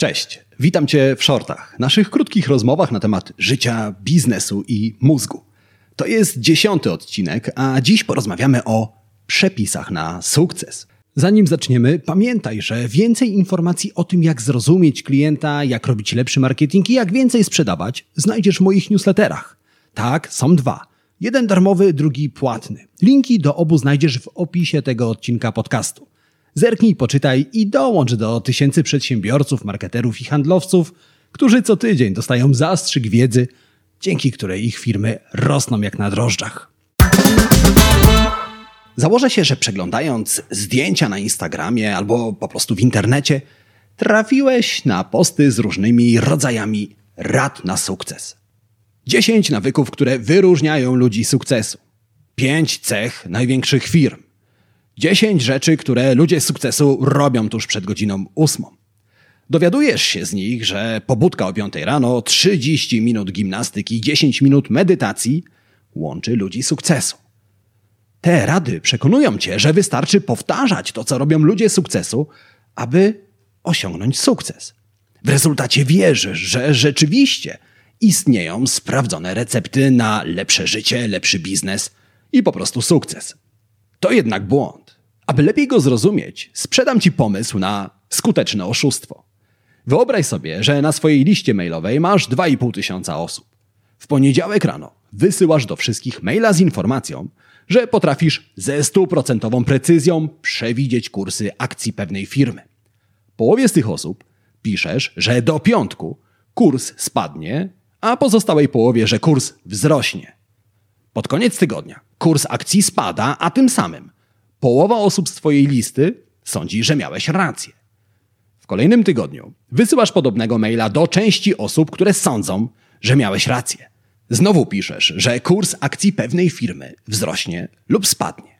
Cześć, witam Cię w shortach, naszych krótkich rozmowach na temat życia, biznesu i mózgu. To jest dziesiąty odcinek, a dziś porozmawiamy o przepisach na sukces. Zanim zaczniemy, pamiętaj, że więcej informacji o tym, jak zrozumieć klienta, jak robić lepszy marketing i jak więcej sprzedawać, znajdziesz w moich newsletterach. Tak, są dwa. Jeden darmowy, drugi płatny. Linki do obu znajdziesz w opisie tego odcinka podcastu. Zerknij, poczytaj i dołącz do tysięcy przedsiębiorców, marketerów i handlowców, którzy co tydzień dostają zastrzyk wiedzy, dzięki której ich firmy rosną jak na drożdżach. Założę się, że przeglądając zdjęcia na Instagramie albo po prostu w internecie, trafiłeś na posty z różnymi rodzajami rad na sukces. 10 nawyków, które wyróżniają ludzi sukcesu. 5 cech największych firm. 10 rzeczy, które ludzie sukcesu robią tuż przed godziną ósmą. Dowiadujesz się z nich, że pobudka o 5 rano, 30 minut gimnastyki i 10 minut medytacji łączy ludzi sukcesu. Te rady przekonują cię, że wystarczy powtarzać to, co robią ludzie sukcesu, aby osiągnąć sukces. W rezultacie wierzysz, że rzeczywiście istnieją sprawdzone recepty na lepsze życie, lepszy biznes i po prostu sukces. To jednak błąd. Aby lepiej go zrozumieć, sprzedam ci pomysł na skuteczne oszustwo. Wyobraź sobie, że na swojej liście mailowej masz 2,5 tysiąca osób. W poniedziałek rano wysyłasz do wszystkich maila z informacją, że potrafisz ze stuprocentową precyzją przewidzieć kursy akcji pewnej firmy. Połowie z tych osób piszesz, że do piątku kurs spadnie, a pozostałej połowie, że kurs wzrośnie. Pod koniec tygodnia kurs akcji spada, a tym samym połowa osób z Twojej listy sądzi, że miałeś rację. W kolejnym tygodniu wysyłasz podobnego maila do części osób, które sądzą, że miałeś rację. Znowu piszesz, że kurs akcji pewnej firmy wzrośnie lub spadnie.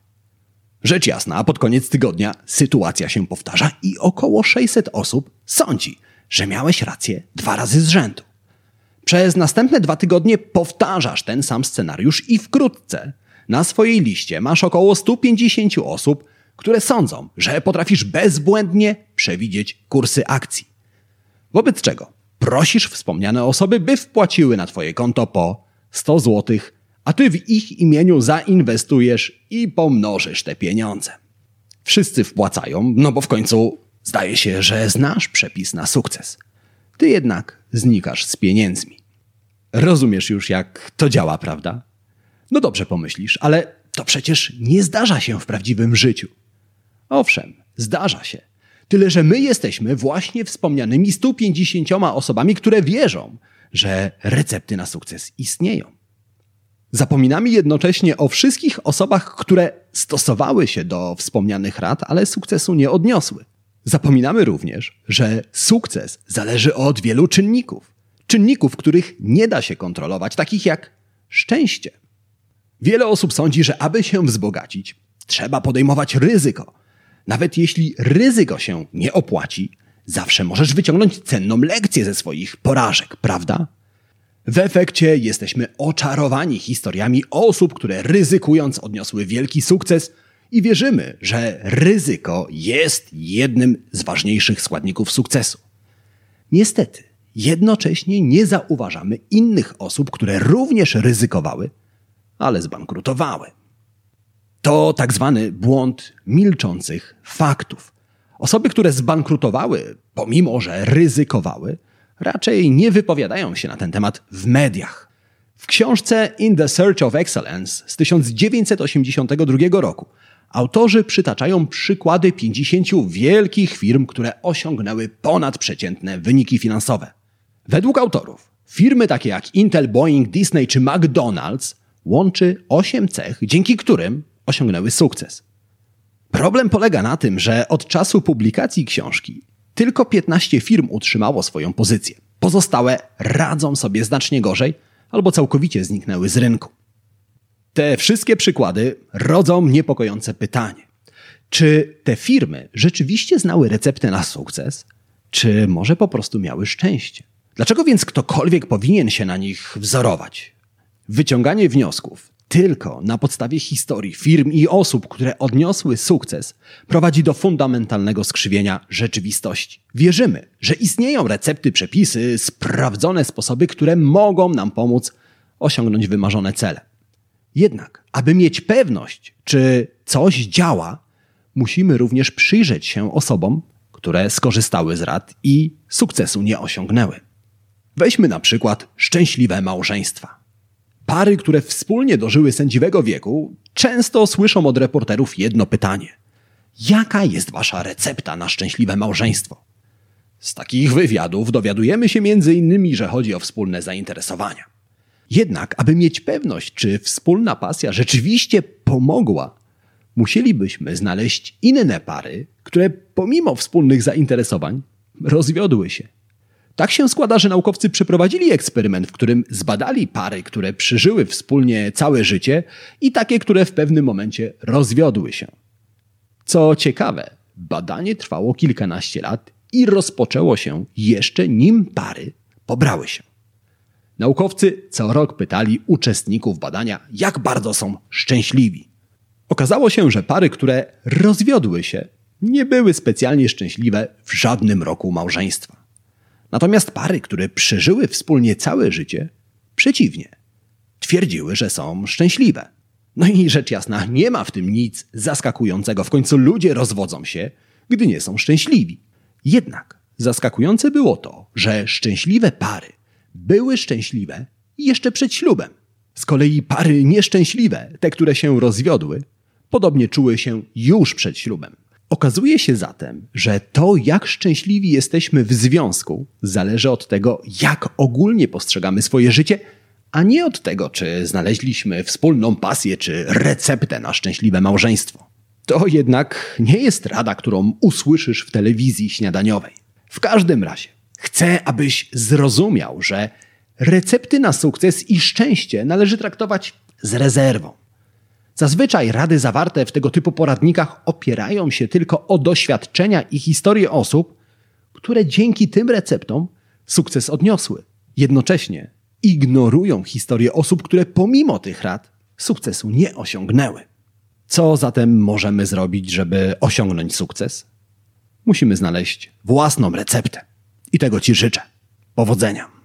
Rzecz jasna, pod koniec tygodnia sytuacja się powtarza i około 600 osób sądzi, że miałeś rację dwa razy z rzędu. Przez następne dwa tygodnie powtarzasz ten sam scenariusz i wkrótce na swojej liście masz około 150 osób, które sądzą, że potrafisz bezbłędnie przewidzieć kursy akcji. Wobec czego prosisz wspomniane osoby, by wpłaciły na Twoje konto po 100 zł, a Ty w ich imieniu zainwestujesz i pomnożysz te pieniądze. Wszyscy wpłacają, no bo w końcu zdaje się, że znasz przepis na sukces. Ty jednak znikasz z pieniędzmi. Rozumiesz już, jak to działa, prawda? No dobrze pomyślisz, ale to przecież nie zdarza się w prawdziwym życiu. Owszem, zdarza się. Tyle, że my jesteśmy właśnie wspomnianymi 150 osobami, które wierzą, że recepty na sukces istnieją. Zapominamy jednocześnie o wszystkich osobach, które stosowały się do wspomnianych rad, ale sukcesu nie odniosły. Zapominamy również, że sukces zależy od wielu czynników. Czynników, których nie da się kontrolować, takich jak szczęście. Wiele osób sądzi, że aby się wzbogacić, trzeba podejmować ryzyko. Nawet jeśli ryzyko się nie opłaci, zawsze możesz wyciągnąć cenną lekcję ze swoich porażek, prawda? W efekcie jesteśmy oczarowani historiami osób, które ryzykując odniosły wielki sukces i wierzymy, że ryzyko jest jednym z ważniejszych składników sukcesu. Niestety, jednocześnie nie zauważamy innych osób, które również ryzykowały, ale zbankrutowały. To tak zwany błąd milczących faktów. Osoby, które zbankrutowały, pomimo że ryzykowały, raczej nie wypowiadają się na ten temat w mediach. W książce In the Search of Excellence z 1982 roku autorzy przytaczają przykłady 50 wielkich firm, które osiągnęły ponadprzeciętne wyniki finansowe. Według autorów, firmy takie jak Intel, Boeing, Disney czy McDonald's łączy 8 cech, dzięki którym osiągnęły sukces. Problem polega na tym, że od czasu publikacji książki tylko 15 firm utrzymało swoją pozycję. Pozostałe radzą sobie znacznie gorzej albo całkowicie zniknęły z rynku. Te wszystkie przykłady rodzą niepokojące pytanie. Czy te firmy rzeczywiście znały receptę na sukces, czy może po prostu miały szczęście? Dlaczego więc ktokolwiek powinien się na nich wzorować? Wyciąganie wniosków tylko na podstawie historii firm i osób, które odniosły sukces, prowadzi do fundamentalnego skrzywienia rzeczywistości. Wierzymy, że istnieją recepty, przepisy, sprawdzone sposoby, które mogą nam pomóc osiągnąć wymarzone cele. Jednak, aby mieć pewność, czy coś działa, musimy również przyjrzeć się osobom, które skorzystały z rad i sukcesu nie osiągnęły. Weźmy na przykład szczęśliwe małżeństwa. Pary, które wspólnie dożyły sędziwego wieku, często słyszą od reporterów jedno pytanie: Jaka jest wasza recepta na szczęśliwe małżeństwo? Z takich wywiadów dowiadujemy się m.in., że chodzi o wspólne zainteresowania. Jednak, aby mieć pewność, czy wspólna pasja rzeczywiście pomogła, musielibyśmy znaleźć inne pary, które pomimo wspólnych zainteresowań rozwiodły się. Tak się składa, że naukowcy przeprowadzili eksperyment, w którym zbadali pary, które przeżyły wspólnie całe życie i takie, które w pewnym momencie rozwiodły się. Co ciekawe, badanie trwało kilkanaście lat i rozpoczęło się jeszcze nim pary pobrały się. Naukowcy co rok pytali uczestników badania, jak bardzo są szczęśliwi. Okazało się, że pary, które rozwiodły się, nie były specjalnie szczęśliwe w żadnym roku małżeństwa. Natomiast pary, które przeżyły wspólnie całe życie, przeciwnie, twierdziły, że są szczęśliwe. No i rzecz jasna, nie ma w tym nic zaskakującego. W końcu ludzie rozwodzą się, gdy nie są szczęśliwi. Jednak zaskakujące było to, że szczęśliwe pary były szczęśliwe jeszcze przed ślubem. Z kolei pary nieszczęśliwe, te, które się rozwiodły, podobnie czuły się już przed ślubem. Okazuje się zatem, że to, jak szczęśliwi jesteśmy w związku, zależy od tego, jak ogólnie postrzegamy swoje życie, a nie od tego, czy znaleźliśmy wspólną pasję czy receptę na szczęśliwe małżeństwo. To jednak nie jest rada, którą usłyszysz w telewizji śniadaniowej. W każdym razie, chcę, abyś zrozumiał, że recepty na sukces i szczęście należy traktować z rezerwą. Zazwyczaj rady zawarte w tego typu poradnikach opierają się tylko o doświadczenia i historie osób, które dzięki tym receptom sukces odniosły. Jednocześnie ignorują historię osób, które pomimo tych rad sukcesu nie osiągnęły. Co zatem możemy zrobić, żeby osiągnąć sukces? Musimy znaleźć własną receptę. I tego Ci życzę. Powodzenia.